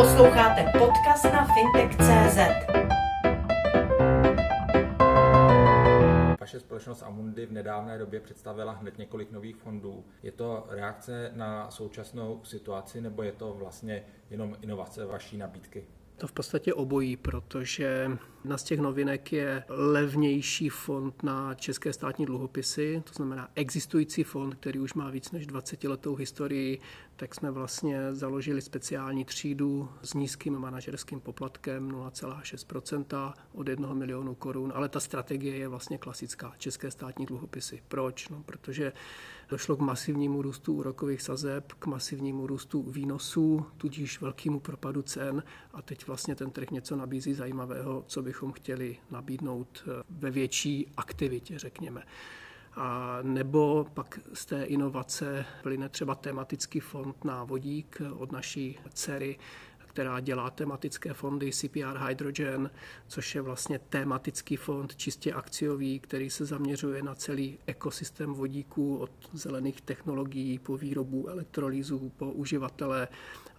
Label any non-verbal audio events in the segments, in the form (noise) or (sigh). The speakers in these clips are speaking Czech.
Posloucháte podcast na fintech.cz. Vaše společnost Amundi v nedávné době představila hned několik nových fondů. Je to reakce na současnou situaci nebo je to vlastně jenom inovace vaší nabídky? To v podstatě obojí, protože jedna z těch novinek je levnější fond na české státní dluhopisy, to znamená existující fond, který už má víc než 20 letou historii, tak jsme vlastně založili speciální třídu s nízkým manažerským poplatkem 0,6% od 1 milionu korun, ale ta strategie je vlastně klasická, české státní dluhopisy. Proč? No, protože došlo k masivnímu růstu úrokových sazeb, k masivnímu růstu výnosů, tudíž velkému propadu cen a teď vlastně ten trh něco nabízí zajímavého, co bychom chtěli nabídnout eh, ve větší aktivitě, řekněme. A nebo pak z té inovace plyne třeba tematický fond na vodík od naší dcery, která dělá tematické fondy CPR Hydrogen, což je vlastně tematický fond čistě akciový, který se zaměřuje na celý ekosystém vodíků od zelených technologií po výrobu elektrolýzů, po uživatele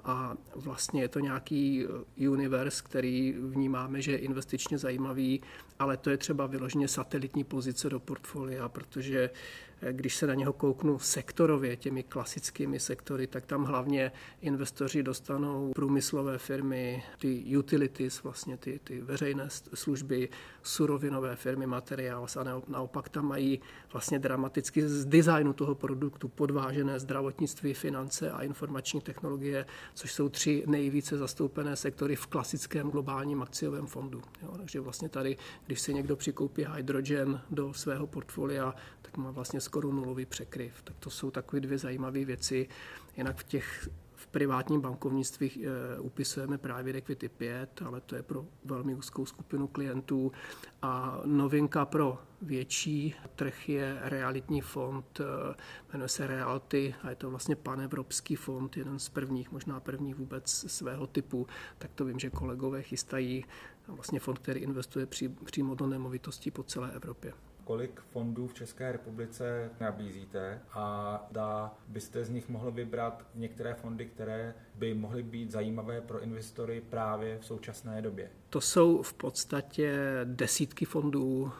a vlastně je to nějaký eh, univerz, který vnímáme, že je investičně zajímavý, ale to je třeba vyloženě satelitní pozice do portfolia, protože eh, když se na něho kouknu sektorově, těmi klasickými sektory, tak tam hlavně investoři dostanou průmyslové firmy, ty utilities, vlastně ty, ty veřejné služby, surovinové firmy, materiáls a naopak tam mají vlastně dramaticky z designu toho produktu podvážené zdravotnictví, finance a informační technologie což jsou tři nejvíce zastoupené sektory v klasickém globálním akciovém fondu. Jo, takže vlastně tady, když si někdo přikoupí hydrogen do svého portfolia, tak má vlastně skoro nulový překryv. Tak to jsou takové dvě zajímavé věci. Jinak v těch privátním bankovnictví e, upisujeme právě Equity 5, ale to je pro velmi úzkou skupinu klientů. A novinka pro větší trh je realitní fond, e, jmenuje se Realty a je to vlastně panevropský fond, jeden z prvních, možná první vůbec svého typu. Tak to vím, že kolegové chystají vlastně fond, který investuje pří, přímo do nemovitostí po celé Evropě kolik fondů v České republice nabízíte a dá byste z nich mohl vybrat některé fondy, které by mohly být zajímavé pro investory právě v současné době? To jsou v podstatě desítky fondů.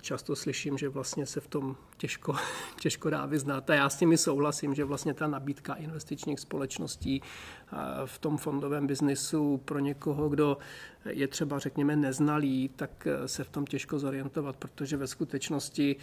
Často slyším, že vlastně se v tom těžko, (laughs) těžko dá vyznat. A já s nimi souhlasím, že vlastně ta nabídka investičních společností v tom fondovém biznisu pro někoho, kdo je třeba, řekněme, neznalý, tak se v tom těžko zorientovat, protože ve skutečnosti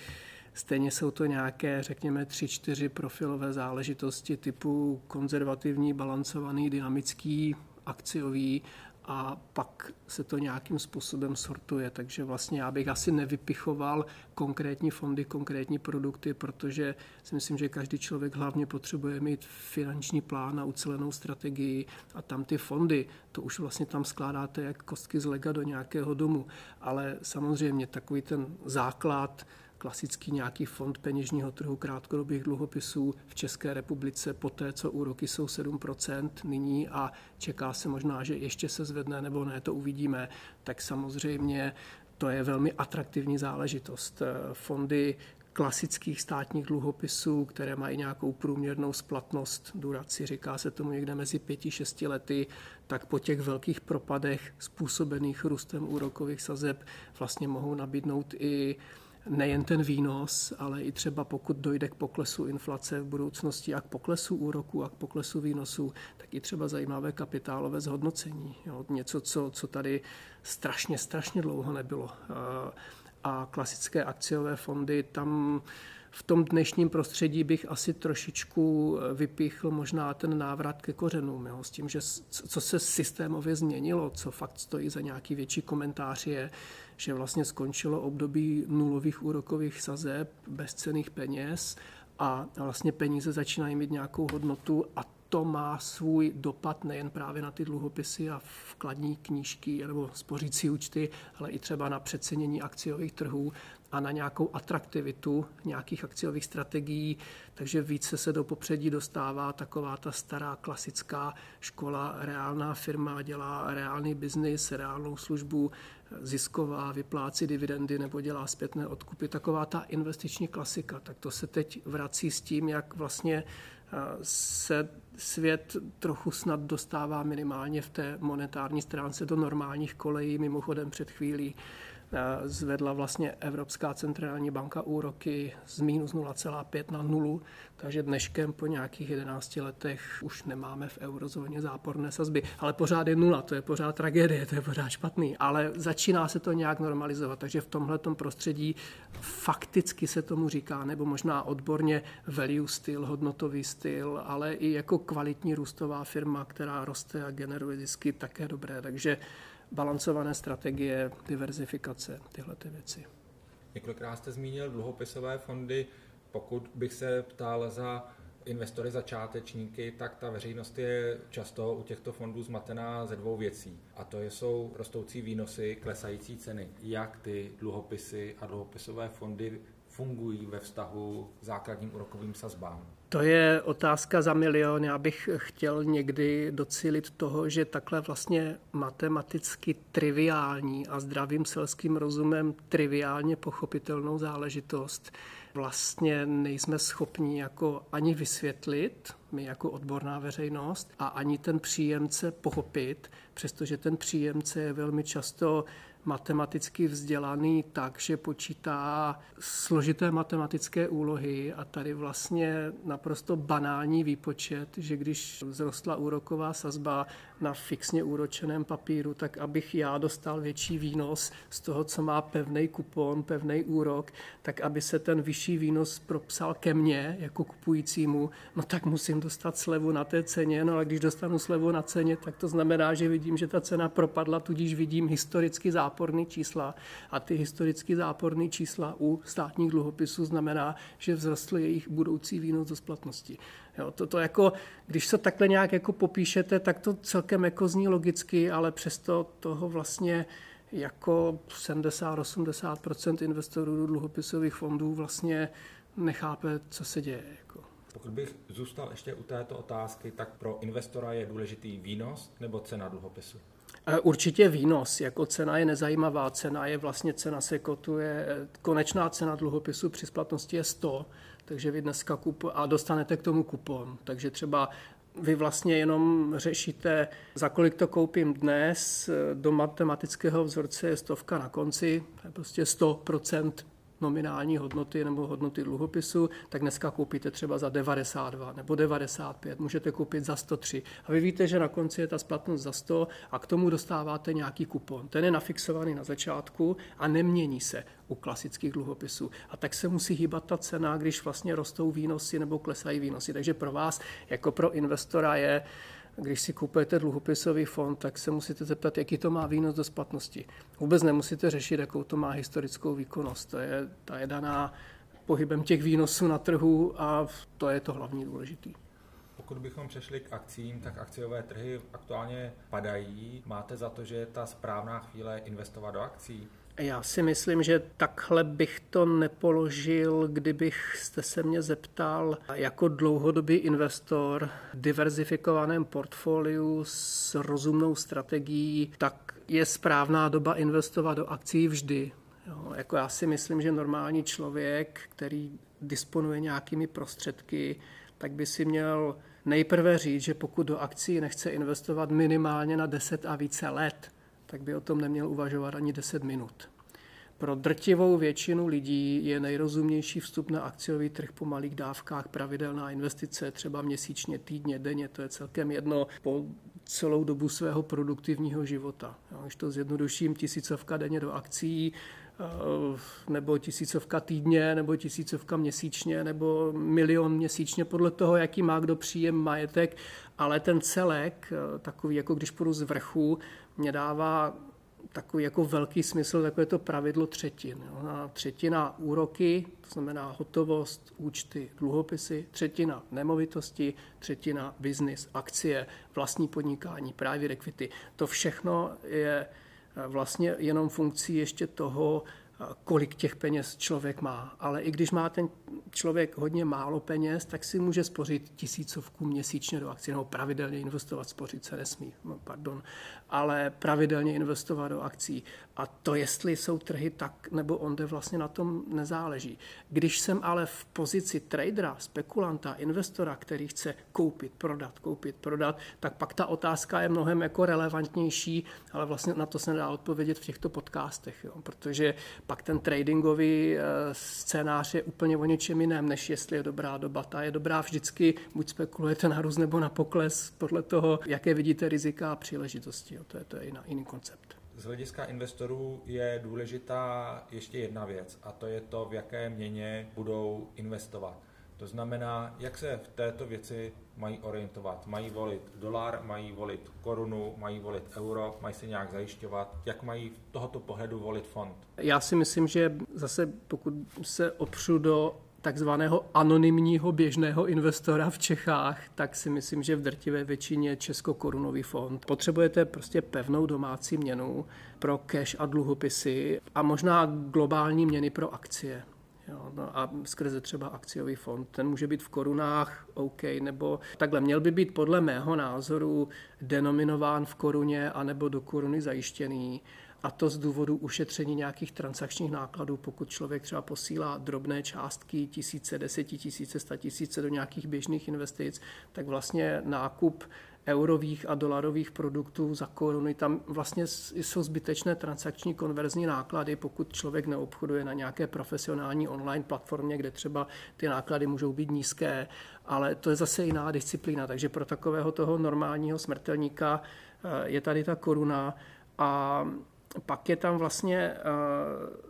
Stejně jsou to nějaké, řekněme, tři, čtyři profilové záležitosti typu konzervativní, balancovaný, dynamický, akciový a pak se to nějakým způsobem sortuje. Takže vlastně já bych asi nevypichoval konkrétní fondy, konkrétní produkty, protože si myslím, že každý člověk hlavně potřebuje mít finanční plán a ucelenou strategii a tam ty fondy, to už vlastně tam skládáte jak kostky z lega do nějakého domu. Ale samozřejmě takový ten základ, klasický nějaký fond peněžního trhu krátkodobých dluhopisů v České republice po té, co úroky jsou 7% nyní a čeká se možná, že ještě se zvedne nebo ne, to uvidíme, tak samozřejmě to je velmi atraktivní záležitost. Fondy klasických státních dluhopisů, které mají nějakou průměrnou splatnost duraci, říká se tomu někde mezi 5-6 lety, tak po těch velkých propadech způsobených růstem úrokových sazeb vlastně mohou nabídnout i nejen ten výnos, ale i třeba pokud dojde k poklesu inflace v budoucnosti a k poklesu úroku a k poklesu výnosu, tak i třeba zajímavé kapitálové zhodnocení. Jo, něco, co, co tady strašně, strašně dlouho nebylo. A klasické akciové fondy tam v tom dnešním prostředí bych asi trošičku vypíchl možná ten návrat ke kořenům, jo, s tím, že co se systémově změnilo, co fakt stojí za nějaký větší komentář je, že vlastně skončilo období nulových úrokových sazeb, bezcených peněz a vlastně peníze začínají mít nějakou hodnotu a to má svůj dopad nejen právě na ty dluhopisy a vkladní knížky nebo spořící účty, ale i třeba na přecenění akciových trhů a na nějakou atraktivitu nějakých akciových strategií, takže více se do popředí dostává taková ta stará klasická škola, reálná firma dělá reálný biznis, reálnou službu, zisková, vyplácí dividendy nebo dělá zpětné odkupy, taková ta investiční klasika. Tak to se teď vrací s tím, jak vlastně se svět trochu snad dostává minimálně v té monetární stránce do normálních kolejí. Mimochodem před chvílí Eh, zvedla vlastně Evropská centrální banka úroky z minus 0,5 na nulu, takže dneškem po nějakých 11 letech už nemáme v eurozóně záporné sazby. Ale pořád je nula, to je pořád tragédie, to je pořád špatný. Ale začíná se to nějak normalizovat, takže v tomhle prostředí fakticky se tomu říká, nebo možná odborně value styl, hodnotový styl, ale i jako kvalitní růstová firma, která roste a generuje zisky, také dobré. Takže balancované strategie, diverzifikace, tyhle ty věci. Několikrát jste zmínil dluhopisové fondy. Pokud bych se ptal za investory začátečníky, tak ta veřejnost je často u těchto fondů zmatená ze dvou věcí. A to jsou rostoucí výnosy, klesající ceny. Jak ty dluhopisy a dluhopisové fondy fungují ve vztahu k základním úrokovým sazbám? To je otázka za milion. Já bych chtěl někdy docílit toho, že takhle vlastně matematicky triviální a zdravým selským rozumem triviálně pochopitelnou záležitost vlastně nejsme schopni jako ani vysvětlit, my jako odborná veřejnost, a ani ten příjemce pochopit, přestože ten příjemce je velmi často matematicky vzdělaný tak, že počítá složité matematické úlohy a tady vlastně naprosto banální výpočet, že když vzrostla úroková sazba na fixně úročeném papíru, tak abych já dostal větší výnos z toho, co má pevný kupon, pevný úrok, tak aby se ten vyšší výnos propsal ke mně jako kupujícímu, no tak musím dostat slevu na té ceně, no a když dostanu slevu na ceně, tak to znamená, že vidím, že ta cena propadla, tudíž vidím historicky záporný čísla a ty historicky záporné čísla u státních dluhopisů znamená, že vzrostl jejich budoucí výnos do splatnosti. Jo, to, to jako, když se takhle nějak jako popíšete, tak to celkem jako zní logicky, ale přesto toho vlastně jako 70-80% investorů do dluhopisových fondů vlastně nechápe, co se děje. Pokud bych zůstal ještě u této otázky, tak pro investora je důležitý výnos nebo cena dluhopisu? E, určitě výnos, jako cena je nezajímavá, cena je vlastně, cena se kotuje, e, konečná cena dluhopisu při splatnosti je 100, takže vy dneska kup a dostanete k tomu kupon. Takže třeba vy vlastně jenom řešíte, za kolik to koupím dnes, do matematického vzorce je stovka na konci, to je prostě 100% nominální hodnoty nebo hodnoty dluhopisu, tak dneska koupíte třeba za 92 nebo 95, můžete koupit za 103. A vy víte, že na konci je ta splatnost za 100 a k tomu dostáváte nějaký kupon. Ten je nafixovaný na začátku a nemění se u klasických dluhopisů. A tak se musí hýbat ta cena, když vlastně rostou výnosy nebo klesají výnosy. Takže pro vás, jako pro investora, je když si kupujete dluhopisový fond, tak se musíte zeptat, jaký to má výnos do splatnosti. Vůbec nemusíte řešit, jakou to má historickou výkonnost. To je, ta je daná pohybem těch výnosů na trhu a to je to hlavní důležitý. Pokud bychom přešli k akcím, tak akciové trhy aktuálně padají. Máte za to, že je ta správná chvíle investovat do akcí? Já si myslím, že takhle bych to nepoložil, kdybych jste se mě zeptal jako dlouhodobý investor v diverzifikovaném portfoliu s rozumnou strategií, tak je správná doba investovat do akcí vždy. Jo, jako já si myslím, že normální člověk, který disponuje nějakými prostředky, tak by si měl nejprve říct, že pokud do akcí nechce investovat minimálně na 10 a více let, tak by o tom neměl uvažovat ani 10 minut. Pro drtivou většinu lidí je nejrozumnější vstup na akciový trh po malých dávkách, pravidelná investice, třeba měsíčně, týdně, denně, to je celkem jedno po celou dobu svého produktivního života. Když to zjednoduším, tisícovka denně do akcí, eh, nebo tisícovka týdně, nebo tisícovka měsíčně, nebo milion měsíčně, podle toho, jaký má kdo příjem majetek, ale ten celek, eh, takový jako když půjdu z vrchu, mě dává takový jako velký smysl, takové to pravidlo třetin. Jo. Na třetina úroky, to znamená hotovost, účty, dluhopisy, třetina nemovitosti, třetina biznis, akcie, vlastní podnikání, právě rekvity. To všechno je eh, vlastně jenom funkcí ještě toho, kolik těch peněz člověk má. Ale i když má ten člověk hodně málo peněz, tak si může spořit tisícovku měsíčně do akcí, nebo pravidelně investovat, spořit se nesmí, no, pardon, ale pravidelně investovat do akcí. A to, jestli jsou trhy tak nebo onde, vlastně na tom nezáleží. Když jsem ale v pozici tradera, spekulanta, investora, který chce koupit, prodat, koupit, prodat, tak pak ta otázka je mnohem jako relevantnější, ale vlastně na to se nedá odpovědět v těchto podcastech, jo, protože pak ten tradingový eh, scénář je úplně o něčem jiném, než jestli je dobrá doba. Ta je dobrá vždycky, buď spekulujete na růst nebo na pokles, podle toho, jaké vidíte rizika a příležitosti. Jo. To je, to je jiný, jiný koncept. Z hlediska investorů je důležitá ještě jedna věc a to je to, v jaké měně budou investovat. To znamená, jak se v této věci mají orientovat. Mají volit dolar, mají volit korunu, mají volit euro, mají se nějak zajišťovat. Jak mají v tohoto pohledu volit fond? Já si myslím, že zase pokud se opřu do takzvaného anonymního běžného investora v Čechách, tak si myslím, že v drtivé většině českokorunový fond. Potřebujete prostě pevnou domácí měnu pro cash a dluhopisy a možná globální měny pro akcie. Jo, no a skrze třeba akciový fond. Ten může být v korunách, OK, nebo takhle. Měl by být podle mého názoru denominován v koruně anebo do koruny zajištěný. A to z důvodu ušetření nějakých transakčních nákladů, pokud člověk třeba posílá drobné částky, tisíce, deseti tisíce, sta tisíce do nějakých běžných investic, tak vlastně nákup eurových a dolarových produktů za koruny. Tam vlastně jsou zbytečné transakční konverzní náklady, pokud člověk neobchoduje na nějaké profesionální online platformě, kde třeba ty náklady můžou být nízké, ale to je zase jiná disciplína. Takže pro takového toho normálního smrtelníka eh, je tady ta koruna a pak je tam vlastně eh,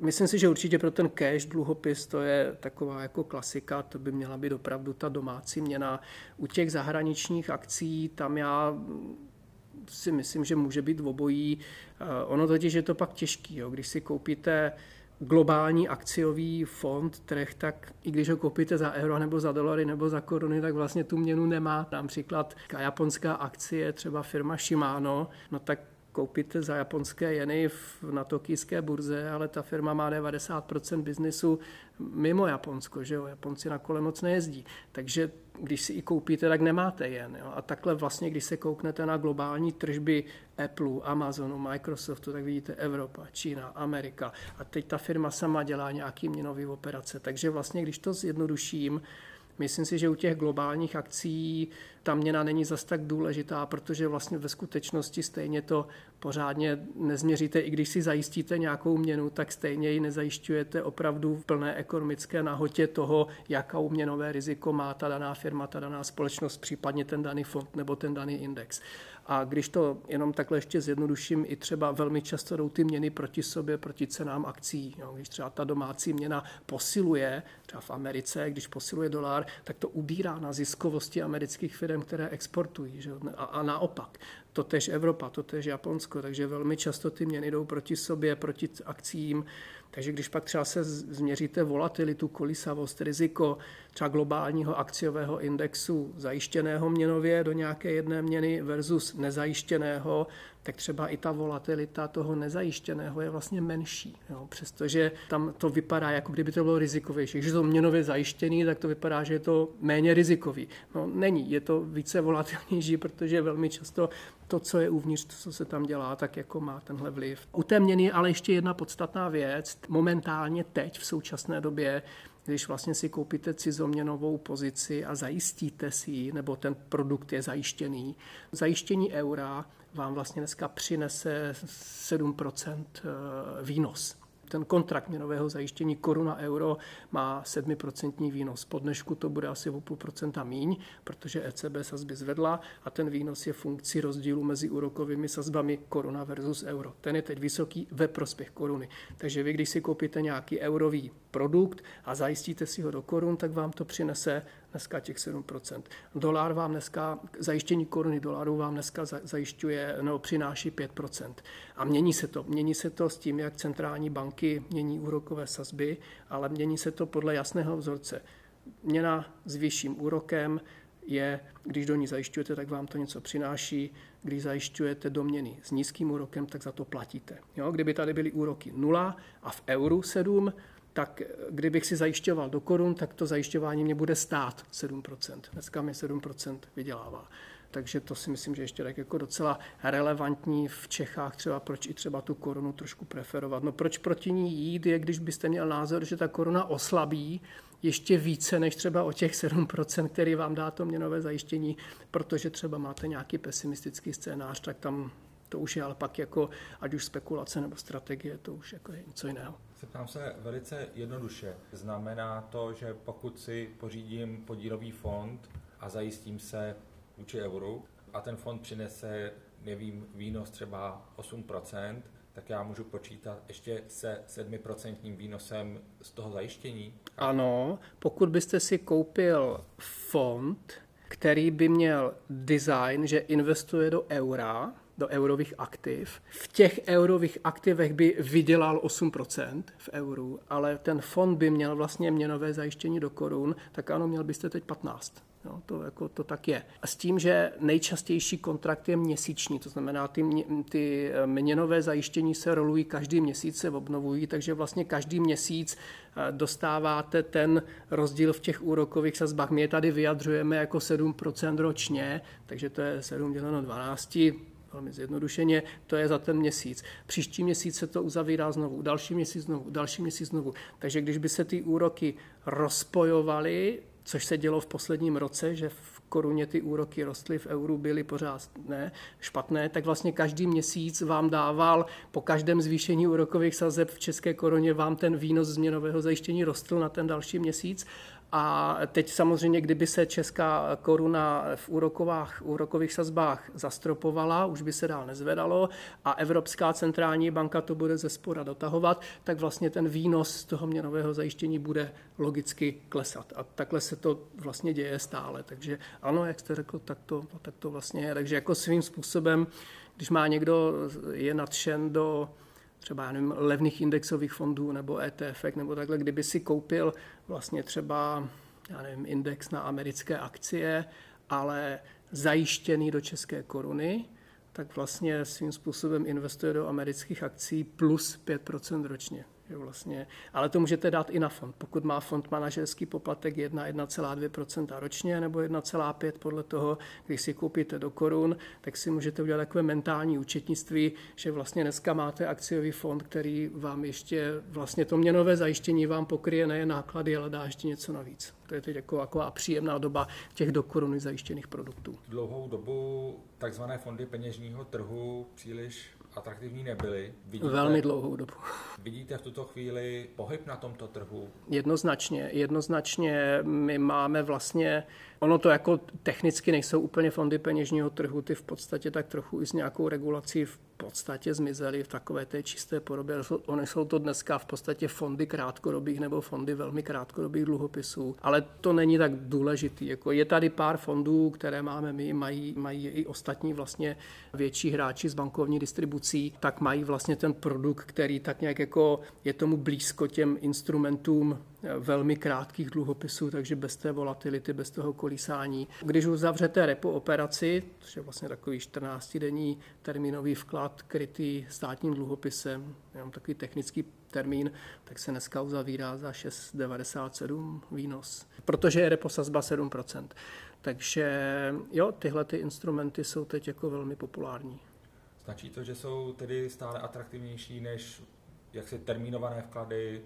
Myslím si, že určitě pro ten cash dluhopis to je taková jako klasika, to by měla být opravdu ta domácí měna. U těch zahraničních akcí tam já si myslím, že může být obojí. Eh, ono totiž je to pak těžký, jo. když si koupíte globální akciový fond, trh, tak i když ho koupíte za euro nebo za dolary nebo za koruny, tak vlastně tu měnu nemá. Například japonská akcie, třeba firma Shimano, no tak koupit za japonské jeny na tokijské burze, ale ta firma má 90% biznisu mimo Japonsko, že jo? Japonci na kole moc nejezdí. Takže když si i koupíte, tak nemáte jen. Jo? A takhle vlastně, když se kouknete na globální tržby Apple, Amazonu, Microsoftu, tak vidíte Evropa, Čína, Amerika. A teď ta firma sama dělá nějaký měnový operace. Takže vlastně, když to zjednoduším, Myslím si, že u těch globálních akcí ta měna není zas tak důležitá, protože vlastně ve skutečnosti stejně to pořádně nezměříte. I když si zajistíte nějakou měnu, tak stejně ji nezajišťujete opravdu v plné ekonomické nahotě toho, jakou měnové riziko má ta daná firma, ta daná společnost, případně ten daný fond nebo ten daný index. A když to jenom takhle ještě zjednoduším, i třeba velmi často jdou ty měny proti sobě, proti cenám akcí. Jo, když třeba ta domácí měna posiluje, třeba v Americe, když posiluje dolar, tak to ubírá na ziskovosti amerických firm, které exportují. Že? A, a naopak, to tež Evropa, to tež Japonsko, takže velmi často ty měny jdou proti sobě, proti akcím. Takže když pak třeba se změříte volatilitu, kolísavost, riziko třeba globálního akciového indexu zajištěného měnově do nějaké jedné měny versus nezajištěného, tak třeba i ta volatilita toho nezajištěného je vlastně menší. Jo? Přestože tam to vypadá, jako kdyby to bylo rizikovější. Když je to měnově zajištěný, tak to vypadá, že je to méně rizikový. No není, je to více volatilnější, protože velmi často to, co je uvnitř, to, co se tam dělá, tak jako má tenhle vliv. U té měny ale ještě jedna podstatná věc. Momentálně teď, v současné době, když vlastně si koupíte cizoměnovou pozici a zajistíte si ji, nebo ten produkt je zajištěný, zajištění eura vám vlastně dneska přinese 7% eh, výnos ten kontrakt měnového zajištění koruna euro má 7% výnos. Po dnešku to bude asi o půl procenta míň, protože ECB sazby zvedla a ten výnos je funkcí rozdílu mezi úrokovými sazbami koruna versus euro. Ten je teď vysoký ve prospěch koruny. Takže vy, když si koupíte nějaký eurový produkt a zajistíte si ho do korun, tak vám to přinese dneska těch 7%. Dolar vám dneska, zajištění koruny dolaru vám dneska zajišťuje, no, přináší 5%. A mění se to. Mění se to s tím, jak centrální banky mění úrokové sazby, ale mění se to podle jasného vzorce. Měna s vyšším úrokem je, když do ní zajišťujete, tak vám to něco přináší. Když zajišťujete doměny s nízkým úrokem, tak za to platíte. Jo? Kdyby tady byly úroky 0 a v euru 7, tak kdybych si zajišťoval do korun, tak to zajišťování mě bude stát 7%. Dneska mi 7% vydělává. Takže to si myslím, že ještě tak jako docela relevantní v Čechách, třeba proč i třeba tu korunu trošku preferovat. No proč proti ní jít je, když byste měl názor, že ta koruna oslabí, ještě více než třeba o těch 7%, který vám dá to měnové zajištění, protože třeba máte nějaký pesimistický scénář, tak tam to už je ale pak jako, ať už spekulace nebo strategie, to už jako je něco jiného. Zeptám se velice jednoduše. Znamená to, že pokud si pořídím podílový fond a zajistím se vůči euru a ten fond přinese, nevím, výnos třeba 8%, tak já můžu počítat ještě se 7% výnosem z toho zajištění? Ano, pokud byste si koupil fond, který by měl design, že investuje do eura, do eurových aktiv. V těch eurových aktivech by vydělal 8% v euru, ale ten fond by měl vlastně měnové zajištění do korun, tak ano, měl byste teď 15. No, to, jako, to tak je. A s tím, že nejčastější kontrakt je měsíční, to znamená, ty, ty eh, měnové zajištění se rolují každý měsíc, se obnovují, takže vlastně každý měsíc eh, dostáváte ten rozdíl v těch úrokových sazbách. My je tady vyjadřujeme jako 7% ročně, takže to je 7 děleno 12, velmi zjednodušeně, to je za ten měsíc. Příští měsíc se to uzavírá znovu, další měsíc znovu, další měsíc znovu. Takže když by se ty úroky rozpojovaly, což se dělo v posledním roce, že v koruně ty úroky rostly, v euru byly pořád ne, špatné, tak vlastně každý měsíc vám dával po každém zvýšení úrokových sazeb v české koruně vám ten výnos změnového zajištění rostl na ten další měsíc a teď samozřejmě, kdyby se česká koruna v úrokovách, úrokových sazbách zastropovala, už by se dál nezvedalo a Evropská centrální banka to bude ze spora dotahovat, tak vlastně ten výnos z toho měnového zajištění bude logicky klesat. A takhle se to vlastně děje stále. Takže ano, jak jste řekl, tak to, tak to vlastně je. Takže jako svým způsobem, když má někdo, je nadšen do třeba já nevím, levných indexových fondů nebo ETF, nebo takhle, kdyby si koupil vlastně třeba já nevím, index na americké akcie, ale zajištěný do české koruny, tak vlastně svým způsobem investuje do amerických akcí plus 5% ročně. Vlastně, ale to můžete dát i na fond. Pokud má fond manažerský poplatek 1,2% ročně nebo 1,5% podle toho, když si koupíte do korun, tak si můžete udělat takové mentální účetnictví, že vlastně dneska máte akciový fond, který vám ještě vlastně to měnové zajištění vám pokryje nejen náklady, ale dá ještě něco navíc. To je teď jako taková příjemná doba těch do koruny zajištěných produktů. Dlouhou dobu takzvané fondy peněžního trhu příliš atraktivní nebyly. Vidíte, Velmi dlouhou dobu. Vidíte v tuto chvíli pohyb na tomto trhu? Jednoznačně. Jednoznačně my máme vlastně Ono to jako technicky nejsou úplně fondy peněžního trhu, ty v podstatě tak trochu i s nějakou regulací v podstatě zmizely v takové té čisté podobě. Ony jsou to dneska v podstatě fondy krátkodobých nebo fondy velmi krátkodobých dluhopisů, ale to není tak důležitý. Jako je tady pár fondů, které máme my, mají, mají i ostatní vlastně větší hráči s bankovní distribucí, tak mají vlastně ten produkt, který tak nějak jako je tomu blízko těm instrumentům velmi krátkých dluhopisů, takže bez té volatility, bez toho kolísání. Když uzavřete repo operaci, což je vlastně takový 14-denní termínový vklad krytý státním dluhopisem, jenom takový technický termín, tak se dneska uzavírá za 6,97 výnos, protože je repo sazba 7%. Takže jo, tyhle ty instrumenty jsou teď jako velmi populární. Značí to, že jsou tedy stále atraktivnější než jak se termínované vklady,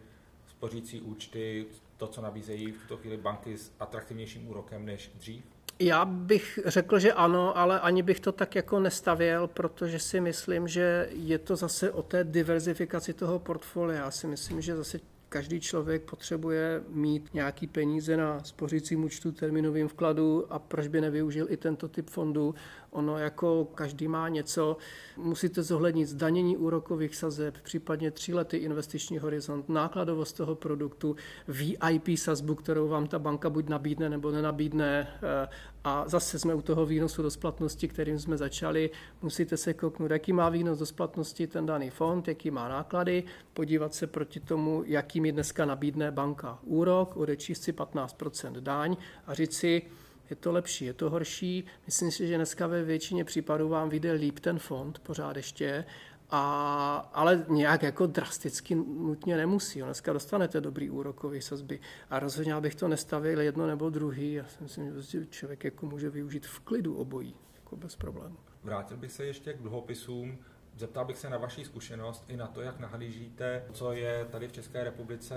spořící účty, to, co nabízejí v tuto chvíli banky s atraktivnějším úrokem než dřív? Já bych řekl, že ano, ale ani bych to tak jako nestavěl, protože si myslím, že je to zase o té diverzifikaci toho portfolia. Já si myslím, že zase každý člověk potřebuje mít nějaký peníze na spořícím účtu, terminovým vkladu a proč by nevyužil i tento typ fondu. Ono jako každý má něco, musíte zohlednit zdanění úrokových sazeb, případně tříletý investiční horizont, nákladovost toho produktu, VIP sazbu, kterou vám ta banka buď nabídne nebo nenabídne eh, a zase jsme u toho výnosu do splatnosti, kterým jsme začali. Musíte se kouknout, jaký má výnos do splatnosti ten daný fond, jaký má náklady, podívat se proti tomu, jaký mi dneska nabídne banka úrok, odečíst si 15% daň a říct si, je to lepší, je to horší. Myslím si, že dneska ve většině případů vám vyjde líp ten fond pořád ještě, a, ale nějak jako drasticky nutně nemusí. Dneska dostanete dobrý úrokový sazby a rozhodně bych to nestavil jedno nebo druhý. Já si myslím, že prostě člověk jako může využít v klidu obojí, jako bez problému. Vrátil bych se ještě k dluhopisům. Zeptal bych se na vaši zkušenost i na to, jak nahlížíte, co je tady v České republice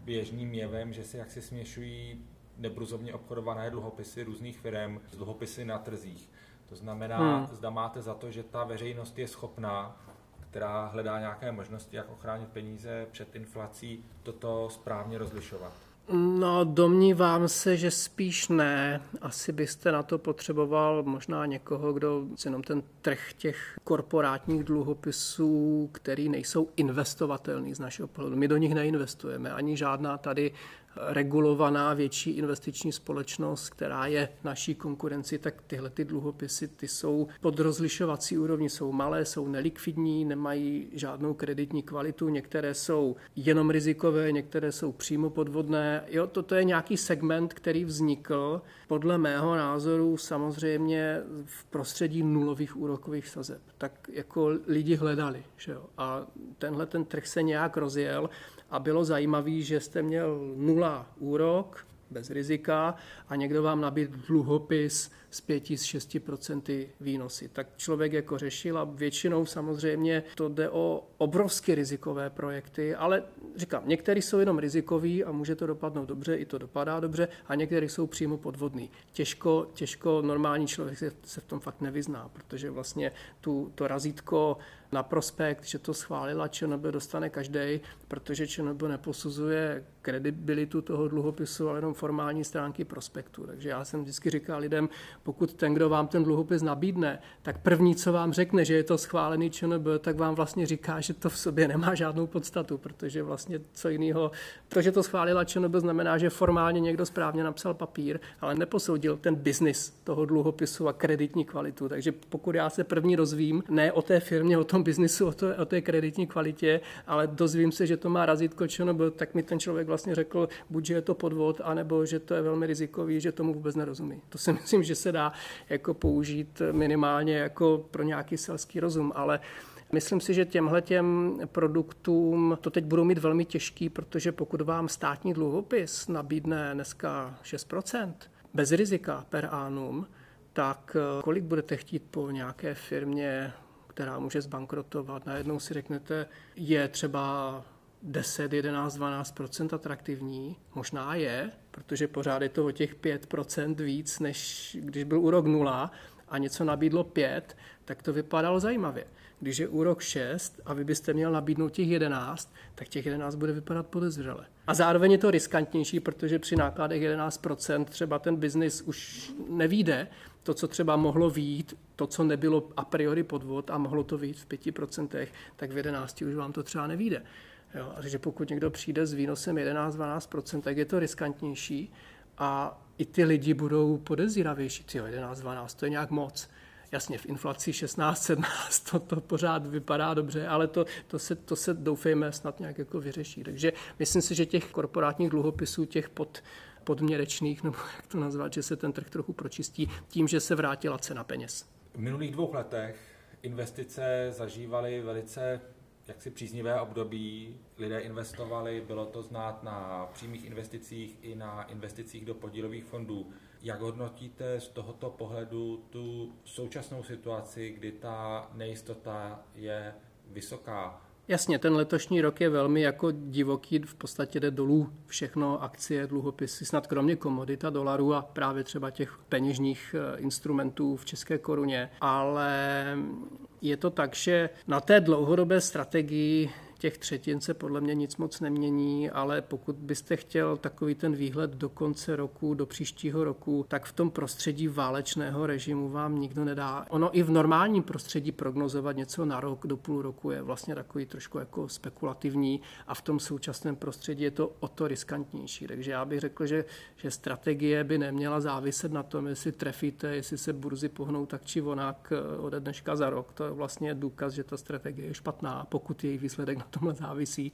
běžným jevem, že se jaksi směšují nebruzovně obchodované dluhopisy různých firm s dluhopisy na trzích. To znamená, hmm. zda máte za to, že ta veřejnost je schopná, která hledá nějaké možnosti, jak ochránit peníze před inflací, toto správně rozlišovat. No, domnívám se, že spíš ne. Asi byste na to potřeboval možná někoho, kdo jenom ten trh těch korporátních dluhopisů, který nejsou investovatelný z našeho pohledu. My do nich neinvestujeme, ani žádná tady regulovaná větší investiční společnost, která je naší konkurenci, tak tyhle ty dluhopisy ty jsou pod rozlišovací úrovni, jsou malé, jsou nelikvidní, nemají žádnou kreditní kvalitu, některé jsou jenom rizikové, některé jsou přímo podvodné. Jo, toto je nějaký segment, který vznikl podle mého názoru samozřejmě v prostředí nulových úrokových sazeb. Tak jako lidi hledali. Že jo? A tenhle ten trh se nějak rozjel a bylo zajímavé, že jste měl nula úrok, bez rizika a někdo vám nabít dluhopis s 5 z 6 výnosy. Tak člověk jako řešil a většinou samozřejmě to jde o obrovsky rizikové projekty, ale říkám, některý jsou jenom rizikový a může to dopadnout dobře, i to dopadá dobře a některý jsou přímo podvodný. Těžko, těžko normální člověk se, se v tom fakt nevyzná, protože vlastně tu, to razítko na prospekt, že to schválila ČNB, dostane každý, protože ČNB neposuzuje kredibilitu toho dluhopisu, ale jenom formální stránky prospektu. Takže já jsem vždycky říkal lidem, pokud ten, kdo vám ten dluhopis nabídne, tak první, co vám řekne, že je to schválený ČNB, tak vám vlastně říká, že to v sobě nemá žádnou podstatu, protože vlastně co jiného, to, že to schválila ČNB, znamená, že formálně někdo správně napsal papír, ale neposoudil ten biznis toho dluhopisu a kreditní kvalitu. Takže pokud já se první rozvím, ne o té firmě, o tom biznisu, o, to, o té kreditní kvalitě, ale dozvím se, že to má razítko ČNB, tak mi ten člověk vlastně řekl, buď, že je to podvod, anebo že to je velmi rizikový, že tomu vůbec nerozumí. To si (laughs) myslím, že se dá jako použít minimálně jako pro nějaký selský rozum, ale Myslím si, že těmhle těm produktům to teď budou mít velmi těžký, protože pokud vám státní dluhopis nabídne dneska 6% bez rizika per annum, tak eh, kolik budete chtít po nějaké firmě, která může zbankrotovat? Najednou si řeknete, je třeba 10, 11, 12% atraktivní. Možná je, protože pořád je to o těch 5% víc, než když byl úrok 0 a něco nabídlo 5, tak to vypadalo zajímavě. Když je úrok 6 a vy byste měl nabídnout těch 11, tak těch 11 bude vypadat podezřele. A zároveň je to riskantnější, protože při nákladech 11% třeba ten biznis už nevíde, to, co třeba mohlo výjít, to, co nebylo a priori podvod a mohlo to výjít v 5%, tak v 11 už vám to třeba nevíde. Jo, a takže pokud někdo přijde s výnosem 11-12%, tak je to riskantnější a i ty lidi budou podezíravější. 11-12, to je nějak moc. Jasně, v inflaci 16-17 to, to pořád vypadá dobře, ale to, to, se, to se doufejme snad nějak jako vyřeší. Takže myslím si, že těch korporátních dluhopisů, těch pod, podměrečných, nebo jak to nazvat, že se ten trh trochu pročistí tím, že se vrátila cena peněz. V minulých dvou letech investice zažívaly velice jaksi příznivé období, lidé investovali, bylo to znát na přímých investicích i na investicích do podílových fondů. Jak hodnotíte z tohoto pohledu tu současnou situaci, kdy ta nejistota je vysoká? Jasně, ten letošní rok je velmi jako divoký, v podstatě jde dolů všechno, akcie, dluhopisy, snad kromě komodita dolarů a právě třeba těch peněžních eh, instrumentů v české koruně. Ale je to tak, že na té dlouhodobé strategii těch třetin se podle mě nic moc nemění, ale pokud byste chtěl takový ten výhled do konce roku, do příštího roku, tak v tom prostředí válečného režimu vám nikdo nedá. Ono i v normálním prostředí prognozovat něco na rok, do půl roku je vlastně takový trošku jako spekulativní a v tom současném prostředí je to o to riskantnější. Takže já bych řekl, že, že strategie by neměla záviset na tom, jestli trefíte, jestli se burzy pohnou tak či onak eh, ode dneška za rok. To je vlastně důkaz, že ta strategie je špatná, pokud její výsledek tomhle závisí.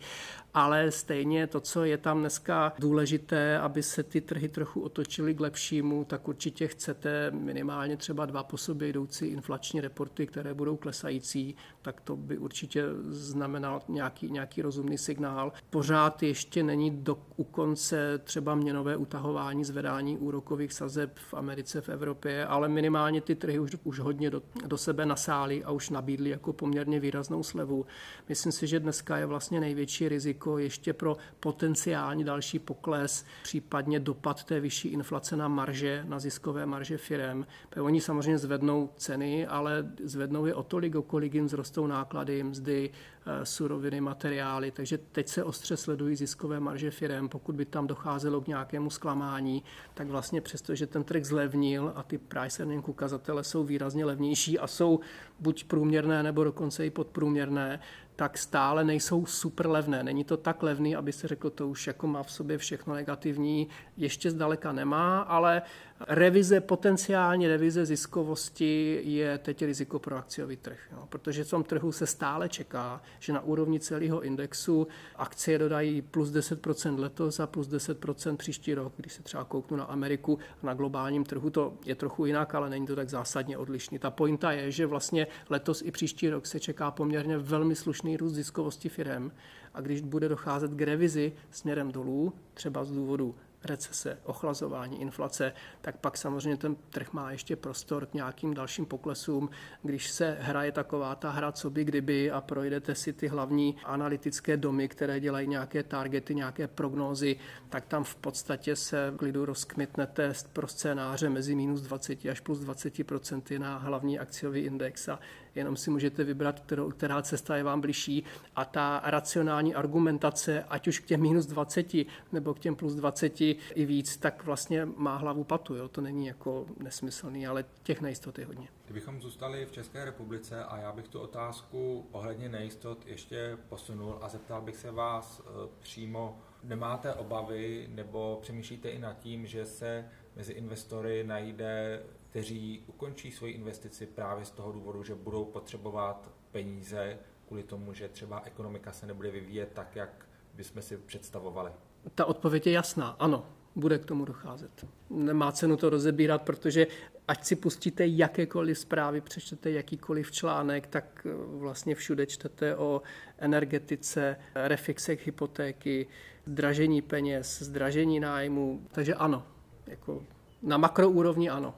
Ale stejně to, co je tam dneska důležité, aby se ty trhy trochu otočily k lepšímu, tak určitě chcete minimálně třeba dva po sobě jdoucí inflační reporty, které budou klesající, tak to by určitě znamenal nějaký, nějaký rozumný signál. Pořád ještě není do, u konce třeba měnové utahování, zvedání úrokových sazeb v Americe, v Evropě, ale minimálně ty trhy už, už hodně do, do sebe nasály a už nabídly jako poměrně výraznou slevu. Myslím si, že dneska je vlastně největší riziko ještě pro potenciální další pokles, případně dopad té vyšší inflace na marže, na ziskové marže firem. Oni samozřejmě zvednou ceny, ale zvednou je o tolik, o kolik jim vzrostou náklady, mzdy, Eh, suroviny, materiály, takže teď se ostře sledují ziskové marže firm. Pokud by tam docházelo k nějakému zklamání, tak vlastně přesto, že ten trh zlevnil a ty price earning ukazatele jsou výrazně levnější a jsou buď průměrné nebo dokonce i podprůměrné, tak stále nejsou super levné. Není to tak levný, aby se řekl, to už jako má v sobě všechno negativní. Ještě zdaleka nemá, ale revize, potenciální revize ziskovosti je teď riziko pro akciový trh. Jo. Protože v tom trhu se stále čeká, že na úrovni celého indexu akcie dodají plus 10% letos a plus 10% příští rok. Když se třeba kouknu na Ameriku a na globálním trhu, to je trochu jinak, ale není to tak zásadně odlišný. Ta pointa je, že vlastně letos i příští rok se čeká poměrně velmi slušný růst ziskovosti firm a když bude docházet k revizi směrem dolů, třeba z důvodu recese, ochlazování, inflace, tak pak samozřejmě ten trh má ještě prostor k nějakým dalším poklesům. Když se hraje taková ta hra, co by kdyby a projdete si ty hlavní analytické domy, které dělají nějaké targety, nějaké prognózy, tak tam v podstatě se v klidu rozkmitnete pro scénáře mezi minus 20 až plus 20% na hlavní akciový index a jenom si můžete vybrat, kterou, která cesta je vám bližší a ta racionální argumentace, ať už k těm minus 20 nebo k těm plus 20 i víc, tak vlastně má hlavu patu. Jo? To není jako nesmyslný, ale těch nejistot je hodně. Kdybychom zůstali v České republice a já bych tu otázku ohledně nejistot ještě posunul a zeptal bych se vás eh, přímo, nemáte obavy nebo přemýšlíte i nad tím, že se mezi investory najde kteří ukončí svoji investici právě z toho důvodu, že budou potřebovat peníze kvůli tomu, že třeba ekonomika se nebude vyvíjet tak, jak bychom si představovali? Ta odpověď je jasná, ano, bude k tomu docházet. Nemá cenu to rozebírat, protože ať si pustíte jakékoliv zprávy, přečtete jakýkoliv článek, tak vlastně všude čtete o energetice, refixech hypotéky, zdražení peněz, zdražení nájmu. Takže ano, jako na makroúrovni ano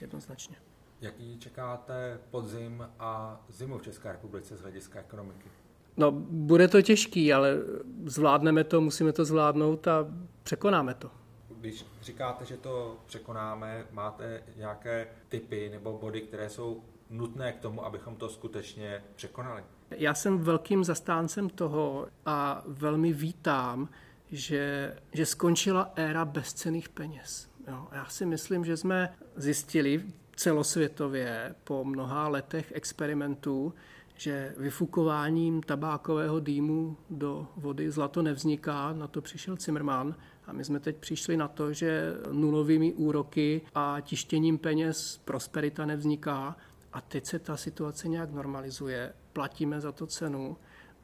jednoznačně. Jaký čekáte podzim a zimu v České republice z hlediska ekonomiky? No, bude to těžký, ale zvládneme to, musíme to zvládnout a překonáme to. Když říkáte, že to překonáme, máte nějaké typy nebo body, které jsou nutné k tomu, abychom to skutečně překonali? Já jsem velkým zastáncem toho a velmi vítám, že, že skončila éra bezcených peněz. Jo, já si myslím, že jsme zjistili celosvětově po mnoha letech experimentů, že vyfukováním tabákového dýmu do vody zlato nevzniká, na to přišel Zimmermann a my jsme teď přišli na to, že nulovými úroky a tištěním peněz prosperita nevzniká a teď se ta situace nějak normalizuje, platíme za to cenu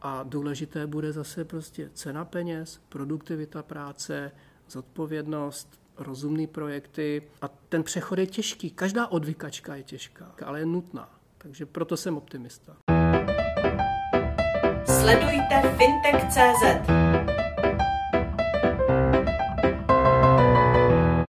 a důležité bude zase prostě cena peněz, produktivita práce, zodpovědnost, rozumné projekty a ten přechod je těžký. Každá odvykačka je těžká, ale je nutná. Takže proto jsem optimista. Sledujte fintech.cz